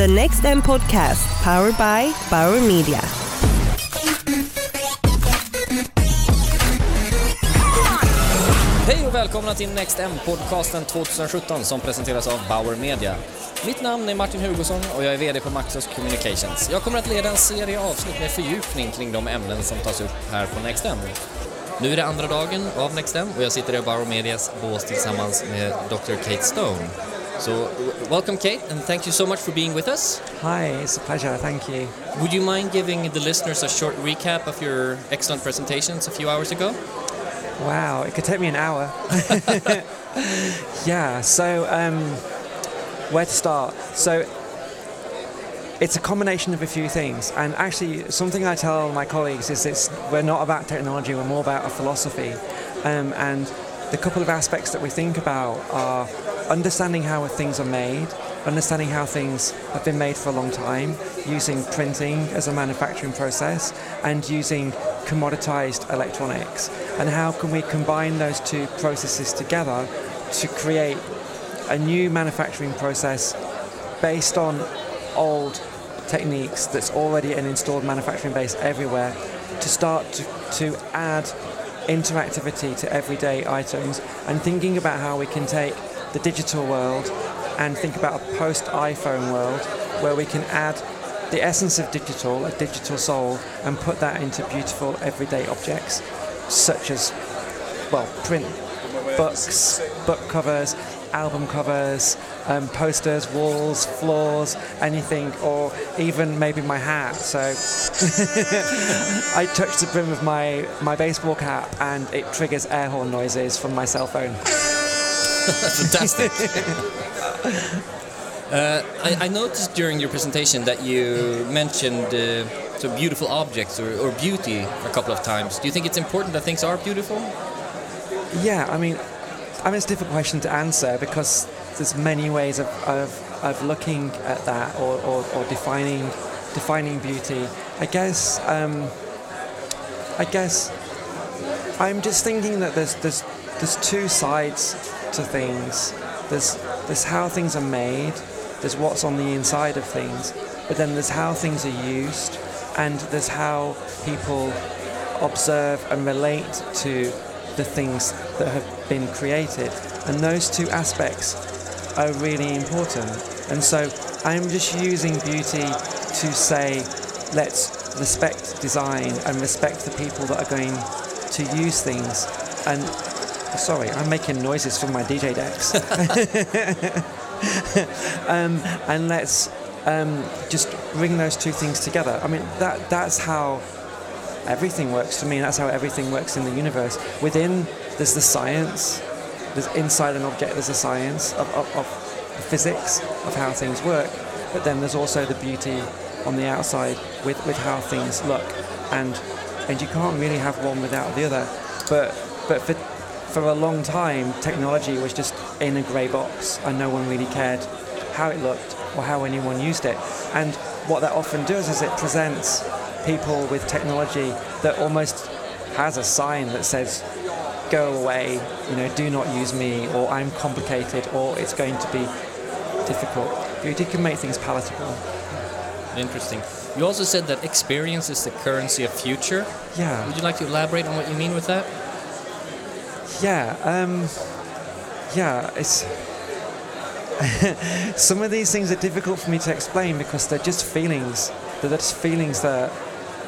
The Next M Podcast, powered by Bauer Media. Hej och välkomna till Next M-podcasten 2017 som presenteras av Bauer Media. Mitt namn är Martin Hugosson och jag är VD på Maxos Communications. Jag kommer att leda en serie avsnitt med fördjupning kring de ämnen som tas upp här på Next M. Nu är det andra dagen av Next M och jag sitter i Bauer Medias bås tillsammans med Dr. Kate Stone. So, w- welcome Kate and thank you so much for being with us. Hi, it's a pleasure. Thank you. Would you mind giving the listeners a short recap of your excellent presentations a few hours ago? Wow, it could take me an hour. yeah, so um, where to start? So it's a combination of a few things, and actually, something I tell my colleagues is it's we're not about technology, we're more about a philosophy, um, and the couple of aspects that we think about are understanding how things are made, understanding how things have been made for a long time, using printing as a manufacturing process, and using commoditized electronics, and how can we combine those two processes together to create a new manufacturing process based on old techniques that's already an installed manufacturing base everywhere to start to, to add interactivity to everyday items and thinking about how we can take the digital world and think about a post iPhone world where we can add the essence of digital, a digital soul, and put that into beautiful everyday objects such as, well, print books, book covers, album covers, um, posters, walls, floors, anything, or even maybe my hat. So I touch the brim of my, my baseball cap and it triggers air horn noises from my cell phone. Fantastic. uh, I, I noticed during your presentation that you mentioned uh, beautiful objects or, or beauty a couple of times. Do you think it's important that things are beautiful? Yeah, I mean, I mean it's a difficult question to answer because there's many ways of, of, of looking at that or, or, or defining defining beauty. I guess um, I guess I'm just thinking that there's there's there's two sides to things. There's there's how things are made, there's what's on the inside of things, but then there's how things are used, and there's how people observe and relate to the things that have been created. And those two aspects are really important. And so I'm just using beauty to say, let's respect design and respect the people that are going to use things. And sorry, I'm making noises from my DJ decks. um, and let's um, just bring those two things together. I mean, that that's how everything works for me. That's how everything works in the universe. Within, there's the science. There's inside an object. There's a science of, of, of physics of how things work. But then there's also the beauty on the outside with, with how things look, and and you can't really have one without the other. But but for for a long time, technology was just in a grey box, and no one really cared how it looked or how anyone used it. And what that often does is it presents people with technology that almost has a sign that says, "Go away," you know, "Do not use me," or "I'm complicated," or "It's going to be difficult." Beauty can make things palatable. Interesting. You also said that experience is the currency of future. Yeah. Would you like to elaborate on what you mean with that? Yeah, um, yeah, it's. Some of these things are difficult for me to explain because they're just feelings. They're just feelings that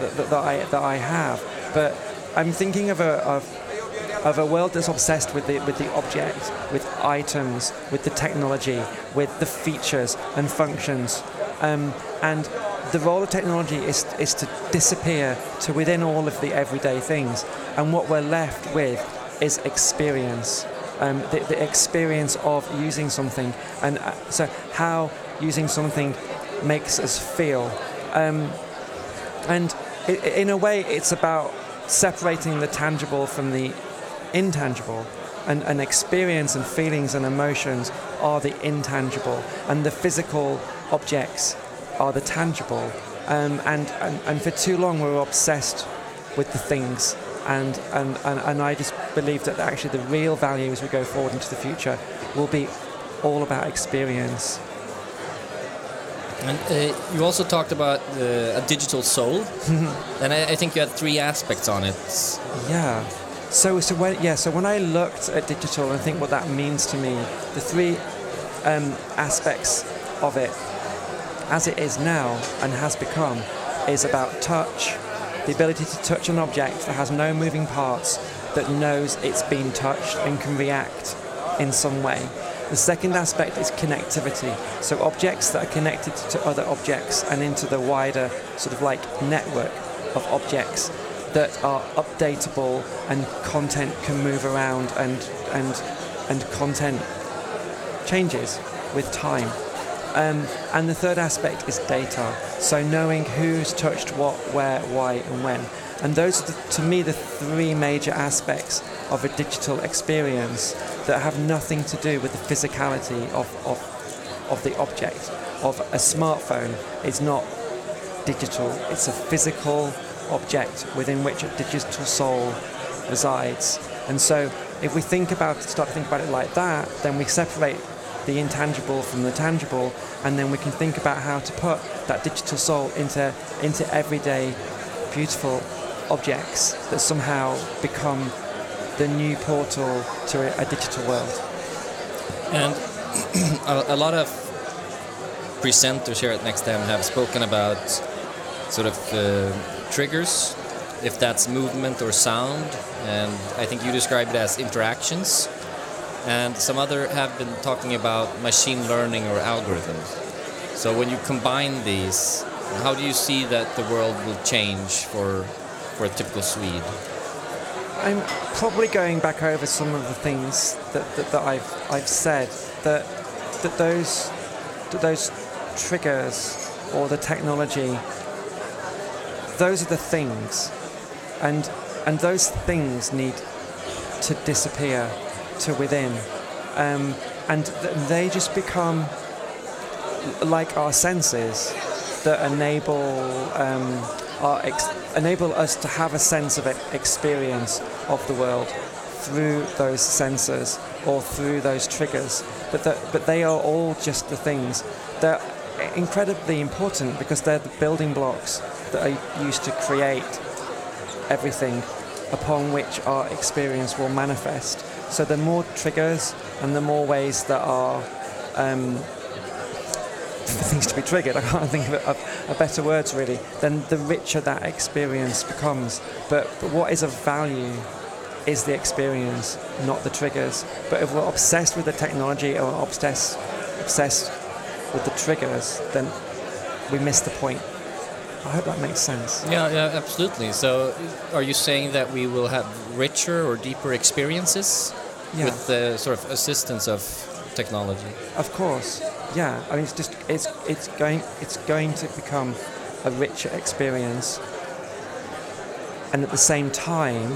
that, that I that I have. But I'm thinking of a of, of a world that's obsessed with the with the object, with items, with the technology, with the features and functions, um, and the role of technology is is to disappear to within all of the everyday things, and what we're left with is experience. Um, the, the experience of using something, and uh, so how using something makes us feel. Um, and i in a way, it's about separating the tangible from the intangible. And, and experience and feelings and emotions are the intangible, and the physical objects are the tangible. Um, and, and, and for too long, we were obsessed with the things and, and, and, and I just believe that actually the real value as we go forward into the future will be all about experience. And uh, you also talked about uh, a digital soul, and I, I think you had three aspects on it. Yeah. So, so when yeah, so when I looked at digital and think what that means to me, the three um, aspects of it, as it is now and has become, is about touch, the ability to touch an object that has no moving parts, that knows it's been touched and can react in some way. The second aspect is connectivity. So objects that are connected to other objects and into the wider sort of like network of objects that are updatable and content can move around and and and content changes with time. Um, and the third aspect is data. So knowing who's touched what, where, why, and when. And those are, the, to me, the three major aspects of a digital experience that have nothing to do with the physicality of, of, of the object. Of a smartphone is not digital, it's a physical object within which a digital soul resides. And so if we think about start to think about it like that, then we separate the intangible from the tangible, and then we can think about how to put that digital soul into into everyday, beautiful objects that somehow become the new portal to a, a digital world. And a, a lot of presenters here at Next NextM have spoken about sort of uh, triggers, if that's movement or sound, and I think you described it as interactions. And some other have been talking about machine learning or algorithms. So when you combine these, how do you see that the world will change for for a typical Swede? I'm probably going back over some of the things that, that, that I've I've said that that those that those triggers or the technology those are the things and and those things need to disappear to within um, and th- they just become like our senses that enable um, our ex- enable us to have a sense of experience of the world through those sensors or through those triggers. But that, but they are all just the things. that are incredibly important because they're the building blocks that are used to create everything upon which our experience will manifest. So the more triggers and the more ways that are um, things to be triggered. I can't think of, a, of, of better words really. Then the richer that experience becomes. But, but what is of value is the experience, not the triggers. But if we're obsessed with the technology or obsessed obsessed with the triggers, then we miss the point. I hope that makes sense. Yeah, yeah, absolutely. So, are you saying that we will have richer or deeper experiences Yeah. with the sort of assistance of technology? Of course, yeah. I mean, it's just it's it's going it's going to become a richer experience, and at the same time,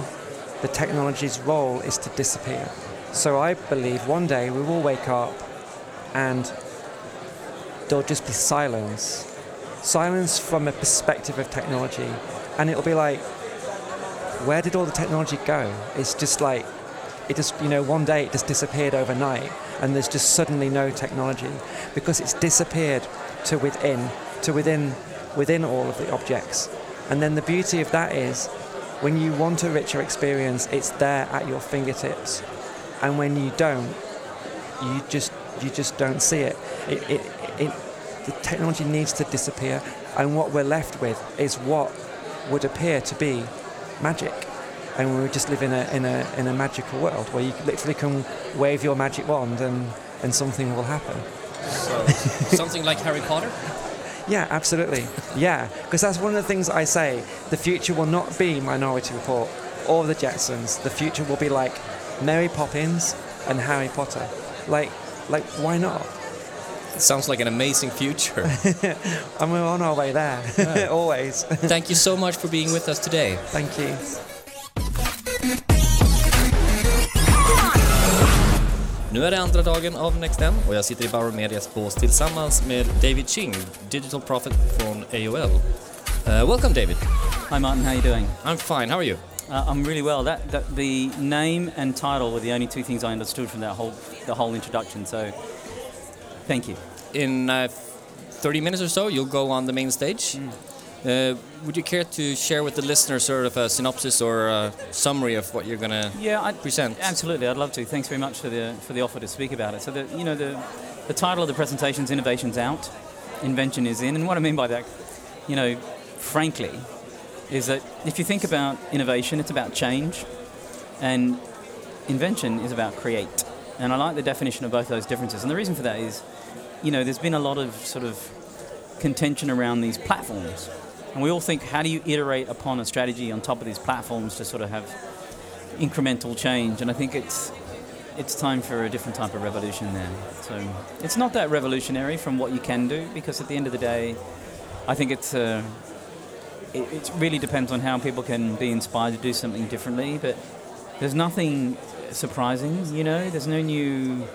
the technology's role is to disappear. So I believe one day we will wake up, and there'll just be silence, silence from a perspective of technology, and it'll be like, where did all the technology go? It's just like it just you know one day it just disappeared overnight and there's just suddenly no technology because it's disappeared to within to within within all of the objects. And then the beauty of that is when you want a richer experience it's there at your fingertips. And when you don't you just you just don't see it. It, it, it the technology needs to disappear and what we're left with is what would appear to be magic and we just live in a, in a, in a magical world where you literally can wave your magic wand and, and something will happen. So, something like Harry Potter? Yeah, absolutely. Yeah, because that's one of the things I say. The future will not be Minority Report or the Jetsons. The future will be like Mary Poppins and Harry Potter. Like, like why not? It sounds like an amazing future. And we're on our way there, Yeah. always. Thank you so much for being with us today. Thank you. Nu är det andra dagen av NextM och jag sitter i Bauer Medias bås tillsammans med David Shing, Digital Prophet från AOL. Uh, welcome David. Hi Martin, how are you doing? I'm fine, how are you? Uh, I'm really well. That, that the name and title were the only two things I understood from that whole the whole introduction. So, thank you. In uh, 30 minutes or so, you'll go on the main stage. Uh, would you care to share with the listeners sort of a synopsis or a summary of what you're going to Yeah, I, present? absolutely. I'd love to. Thanks very much for the for the offer to speak about it. So the you know the the title of the presentation is "Innovation's Out, Invention is In," and what I mean by that, you know, frankly, is that if you think about innovation, it's about change, and invention is about create. And I like the definition of both those differences. And the reason for that is, you know, there's been a lot of sort of contention around these platforms. And we all think, how do you iterate upon a strategy on top of these platforms to sort of have incremental change? And I think it's it's time for a different type of revolution there. So it's not that revolutionary from what you can do, because at the end of the day, I think it's uh, it, it really depends on how people can be inspired to do something differently. But there's nothing surprising, you know. There's no new,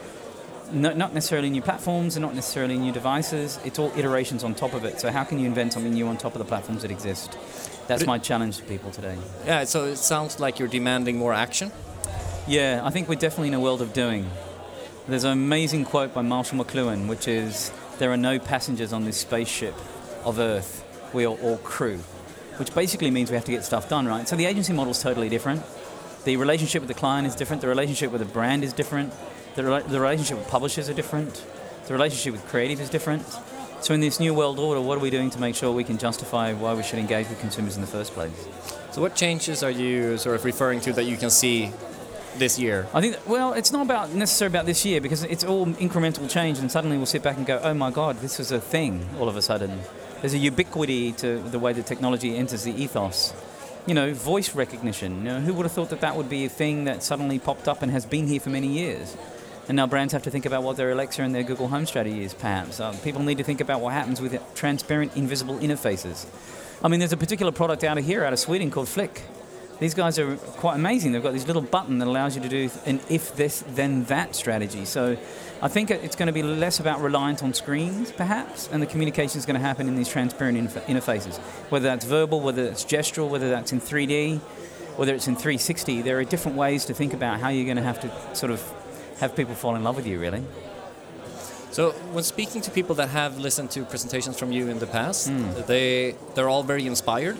no, not necessarily new platforms, and not necessarily new devices. It's all iterations on top of it. So how can you invent something new on top of the platforms that exist? That's it- my challenge to people today. Yeah, so it sounds like you're demanding more action. Yeah, I think we're definitely in a world of doing. There's an amazing quote by Marshall McLuhan, which is, "There are no passengers on this spaceship of Earth. We are all crew," which basically means we have to get stuff done, right? So the agency model is totally different. The relationship with the client is different. The relationship with the brand is different. The, rela- the relationship with publishers are different. The relationship with creative is different. So in this new world order, what are we doing to make sure we can justify why we should engage with consumers in the first place? So what changes are you sort of referring to that you can see this year? I think, that- well, it's not about necessarily about this year because it's all incremental change, and suddenly we'll sit back and go, oh my God, this is a thing all of a sudden. There's a ubiquity to the way the technology enters the ethos. You know, voice recognition. You know, who would have thought that that would be a thing that suddenly popped up and has been here for many years? And now brands have to think about what their Alexa and their Google Home strategy is, perhaps. Uh, people need to think about what happens with transparent, invisible interfaces. I mean, there's a particular product out of here, out of Sweden, called Flic. These guys are quite amazing. They've got this little button that allows you to do an if this, then that strategy. So I think it's going to be less about reliance on screens, perhaps, and the communication is going to happen in these transparent interfaces. Whether that's verbal, whether that's gestural, whether that's in 3D, whether it's in 360, there are different ways to think about how you're going to have to sort of have people fall in love with you, really. So when speaking to people that have listened to presentations from you in the past, Hmm. they they're all very inspired.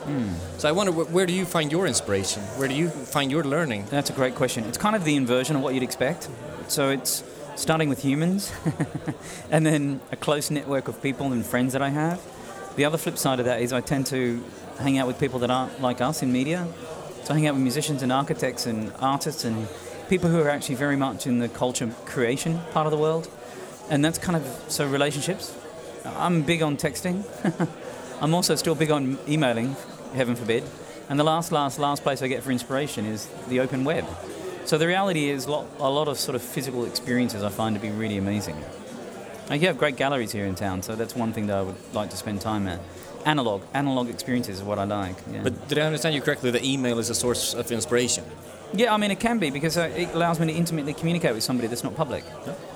So I wonder wh- where do you find your inspiration? Where do you find your learning? That's a great question. It's kind of the inversion of what you'd expect. So it's starting with humans, and then a close network of people and friends that I have. The other flip side of that is I tend to hang out with people that aren't like us in media. So I hang out with musicians and architects and artists and people who are actually very much in the culture creation part of the world. And that's kind of so relationships. I'm big on texting. I'm also still big on emailing, heaven forbid. And the last, last, last place I get for inspiration is the open web. So the reality is lot, a lot of sort of physical experiences I find to be really amazing. You have great galleries here in town, so that's one thing that I would like to spend time at. Analog, analog experiences is what I like. Yeah. But did I understand you correctly that email is a source of inspiration? Yeah, I mean, it can be because uh, it allows me to intimately communicate with somebody that's not public.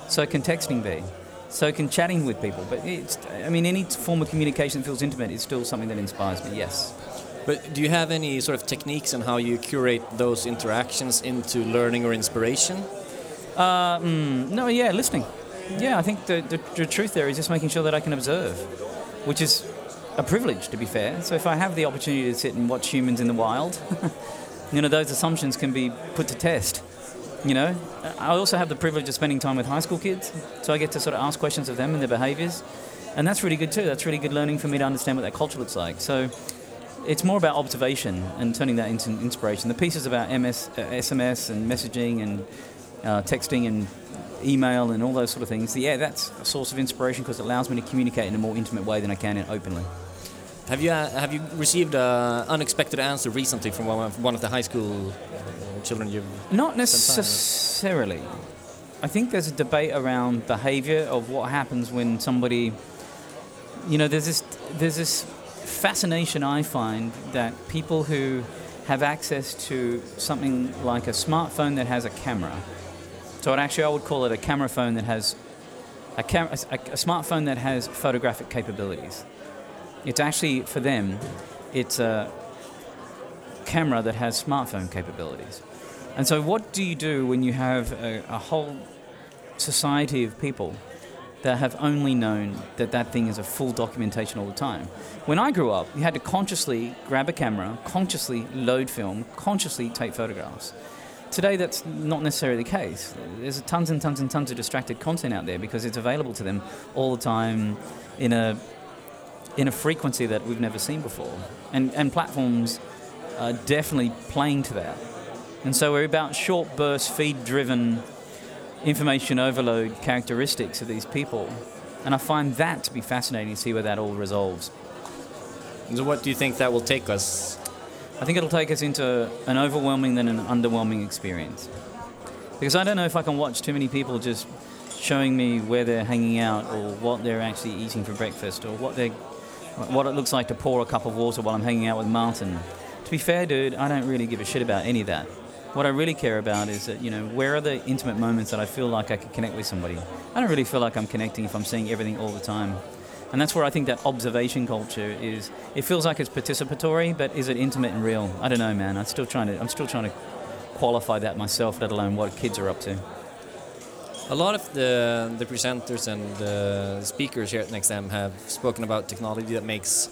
So can texting be. So can chatting with people. But it's, I mean, any form of communication that feels intimate is still something that inspires me, yes. But do you have any sort of techniques on how you curate those interactions into learning or inspiration? Uh, mm, no, yeah, listening. Yeah, I think the, the, the truth there is just making sure that I can observe, which is a privilege, to be fair. So if I have the opportunity to sit and watch humans in the wild, you know, those assumptions can be put to test. You know, I also have the privilege of spending time with high school kids, so I get to sort of ask questions of them and their behaviours, and that's really good too. That's really good learning for me to understand what that culture looks like. So it's more about observation and turning that into inspiration. The pieces about MS, uh, SMS and messaging and uh, texting and email and all those sort of things, yeah, that's a source of inspiration because it allows me to communicate in a more intimate way than I can in openly. Have you uh, have you received an unexpected answer recently from one of, one of the high school uh, children you've? Not necessarily. I think there's a debate around behavior of what happens when somebody, you know, there's this there's this fascination I find that people who have access to something like a smartphone that has a camera. So actually I would call it a camera phone that has a, cam- a, a smartphone that has photographic capabilities. It's actually for them, it's a camera that has smartphone capabilities. And so, what do you do when you have a, a whole society of people that have only known that that thing is a full documentation all the time. When I grew up, you had to consciously grab a camera, consciously load film, consciously take photographs. Today, that's not necessarily the case. There's tons and tons and tons of distracted content out there because it's available to them all the time in a in a frequency that we've never seen before. And and platforms are definitely playing to that. And so we're about short burst, feed driven information overload characteristics of these people. And I find that to be fascinating to see where that all resolves. So, what do you think that will take us? I think it'll take us into an overwhelming then an underwhelming experience. Because I don't know if I can watch too many people just showing me where they're hanging out or what they're actually eating for breakfast or what they what it looks like to pour a cup of water while I'm hanging out with Martin. To be fair, dude, I don't really give a shit about any of that. What I really care about is that, you know, where are the intimate moments that I feel like I can connect with somebody? I don't really feel like I'm connecting if I'm seeing everything all the time. And that's where I think that observation culture is. It feels like it's participatory, but is it intimate and real? I don't know, man. I'm still trying to. I'm still trying to qualify that myself, let alone what kids are up to. A lot of the the presenters and the speakers here at NextM have spoken about technology that makes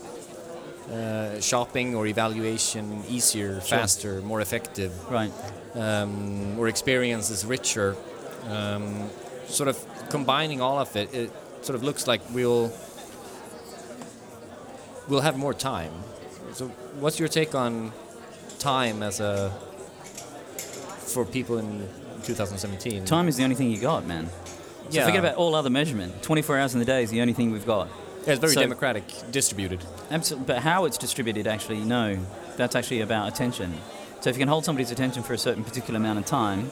uh, shopping or evaluation easier, Sure. faster, more effective, Right. um, or experiences richer. Um, sort of combining all of it, it sort of looks like we'll we'll have more time. So, what's your take on time as a for people in 2017? Time is the only thing you got, man. So Yeah. forget about all other measurement. 24 hours in the day is the only thing we've got. Yeah, it's very So- democratic, distributed. Absolutely. But how it's distributed, actually, no. That's actually about attention. So if you can hold somebody's attention for a certain particular amount of time,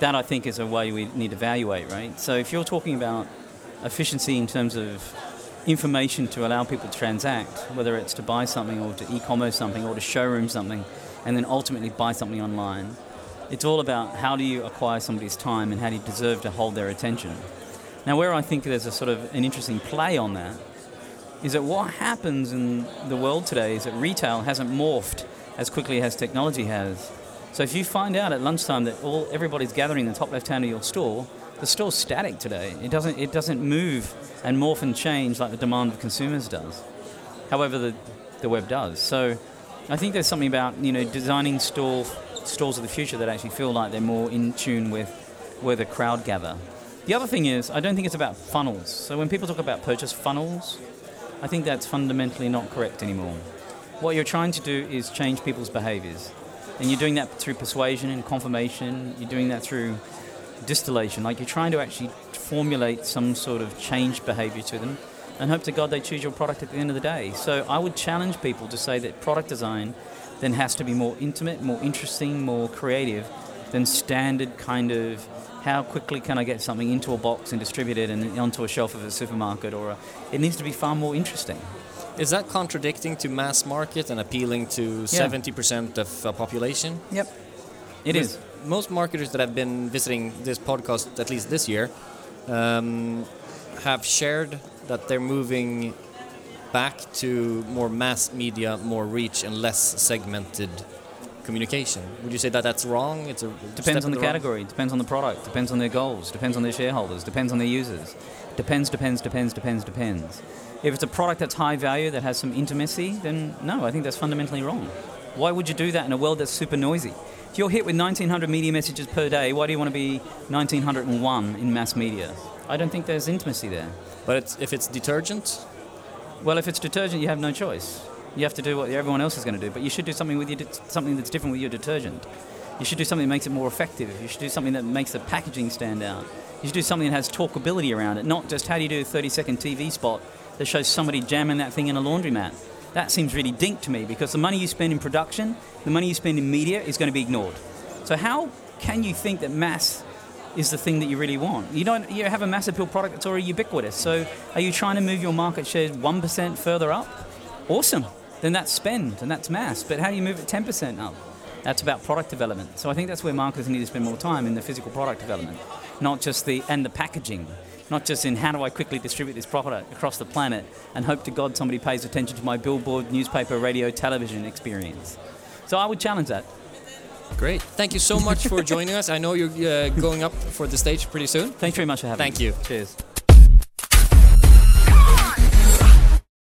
that I think is a way we need to evaluate, right? So if you're talking about efficiency in terms of information to allow people to transact, whether it's to buy something or to e-commerce something or to showroom something, and then ultimately buy something online, it's all about how do you acquire somebody's time and how do you deserve to hold their attention. Now, where I think there's a sort of an interesting play on that is that what happens in the world today is that retail hasn't morphed as quickly as technology has. So if you find out at lunchtime that all everybody's gathering in the top left hand of your store, the store's static today. It doesn't it doesn't move and morph and change like the demand of consumers does. However, the the web does. So I think there's something about you know designing store stores of the future that actually feel like they're more in tune with where the crowd gather. The other thing is I don't think it's about funnels. So when people talk about purchase funnels, I think that's fundamentally not correct anymore. What you're trying to do is change people's behaviors. And you're doing that through persuasion and confirmation, you're doing that through distillation. Like you're trying to actually formulate some sort of changed behavior to them and hope to God they choose your product at the end of the day. So I would challenge people to say that product design then has to be more intimate, more interesting, more creative than standard kind of how quickly can I get something into a box and distribute it and onto a shelf of a supermarket or a, it needs to be far more interesting. Is that contradicting to mass market and appealing to 70% of the population? Yep. It is. Most marketers that have been visiting this podcast, at least this year, um, have shared that they're moving back to more mass media, more reach, and less segmented communication. Would you say that that's wrong? It Depends on the wrong- category, depends on the product, depends on their goals, depends on their shareholders, depends on their users. Depends, depends, depends, depends, depends. If it's a product that's high value, that has some intimacy, then no, I think that's fundamentally wrong. Why would you do that in a world that's super noisy? If you're hit with 1900 media messages per day, why do you want to be 1901 in mass media? I don't think there's intimacy there. But it's, if it's detergent, Well, if it's detergent, you have no choice. You have to do what everyone else is going to do, but you should do something with your de- something that's different with your detergent. You should do something that makes it more effective. You should do something that makes the packaging stand out. You should do something that has talkability around it, not just how do you do a 30-second TV spot that shows somebody jamming that thing in a laundromat. That seems really dink to me because the money you spend in production, the money you spend in media is going to be ignored. So how can you think that mass is the thing that you really want. You don't you have a mass appeal product that's already ubiquitous. So are you trying to move your market share 1% further up? Awesome. Then that's spend and that's mass. But how do you move it 10% up? That's about product development. So I think that's where marketers need to spend more time in the physical product development, not just the and the packaging, not just in how do I quickly distribute this product across the planet and hope to God somebody pays attention to my billboard, newspaper, radio, television experience. So I would challenge that. Great. Thank you so much for joining us. I know you're uh, going up for the stage pretty soon. Thanks very much for having Thank me. Thank you. Cheers.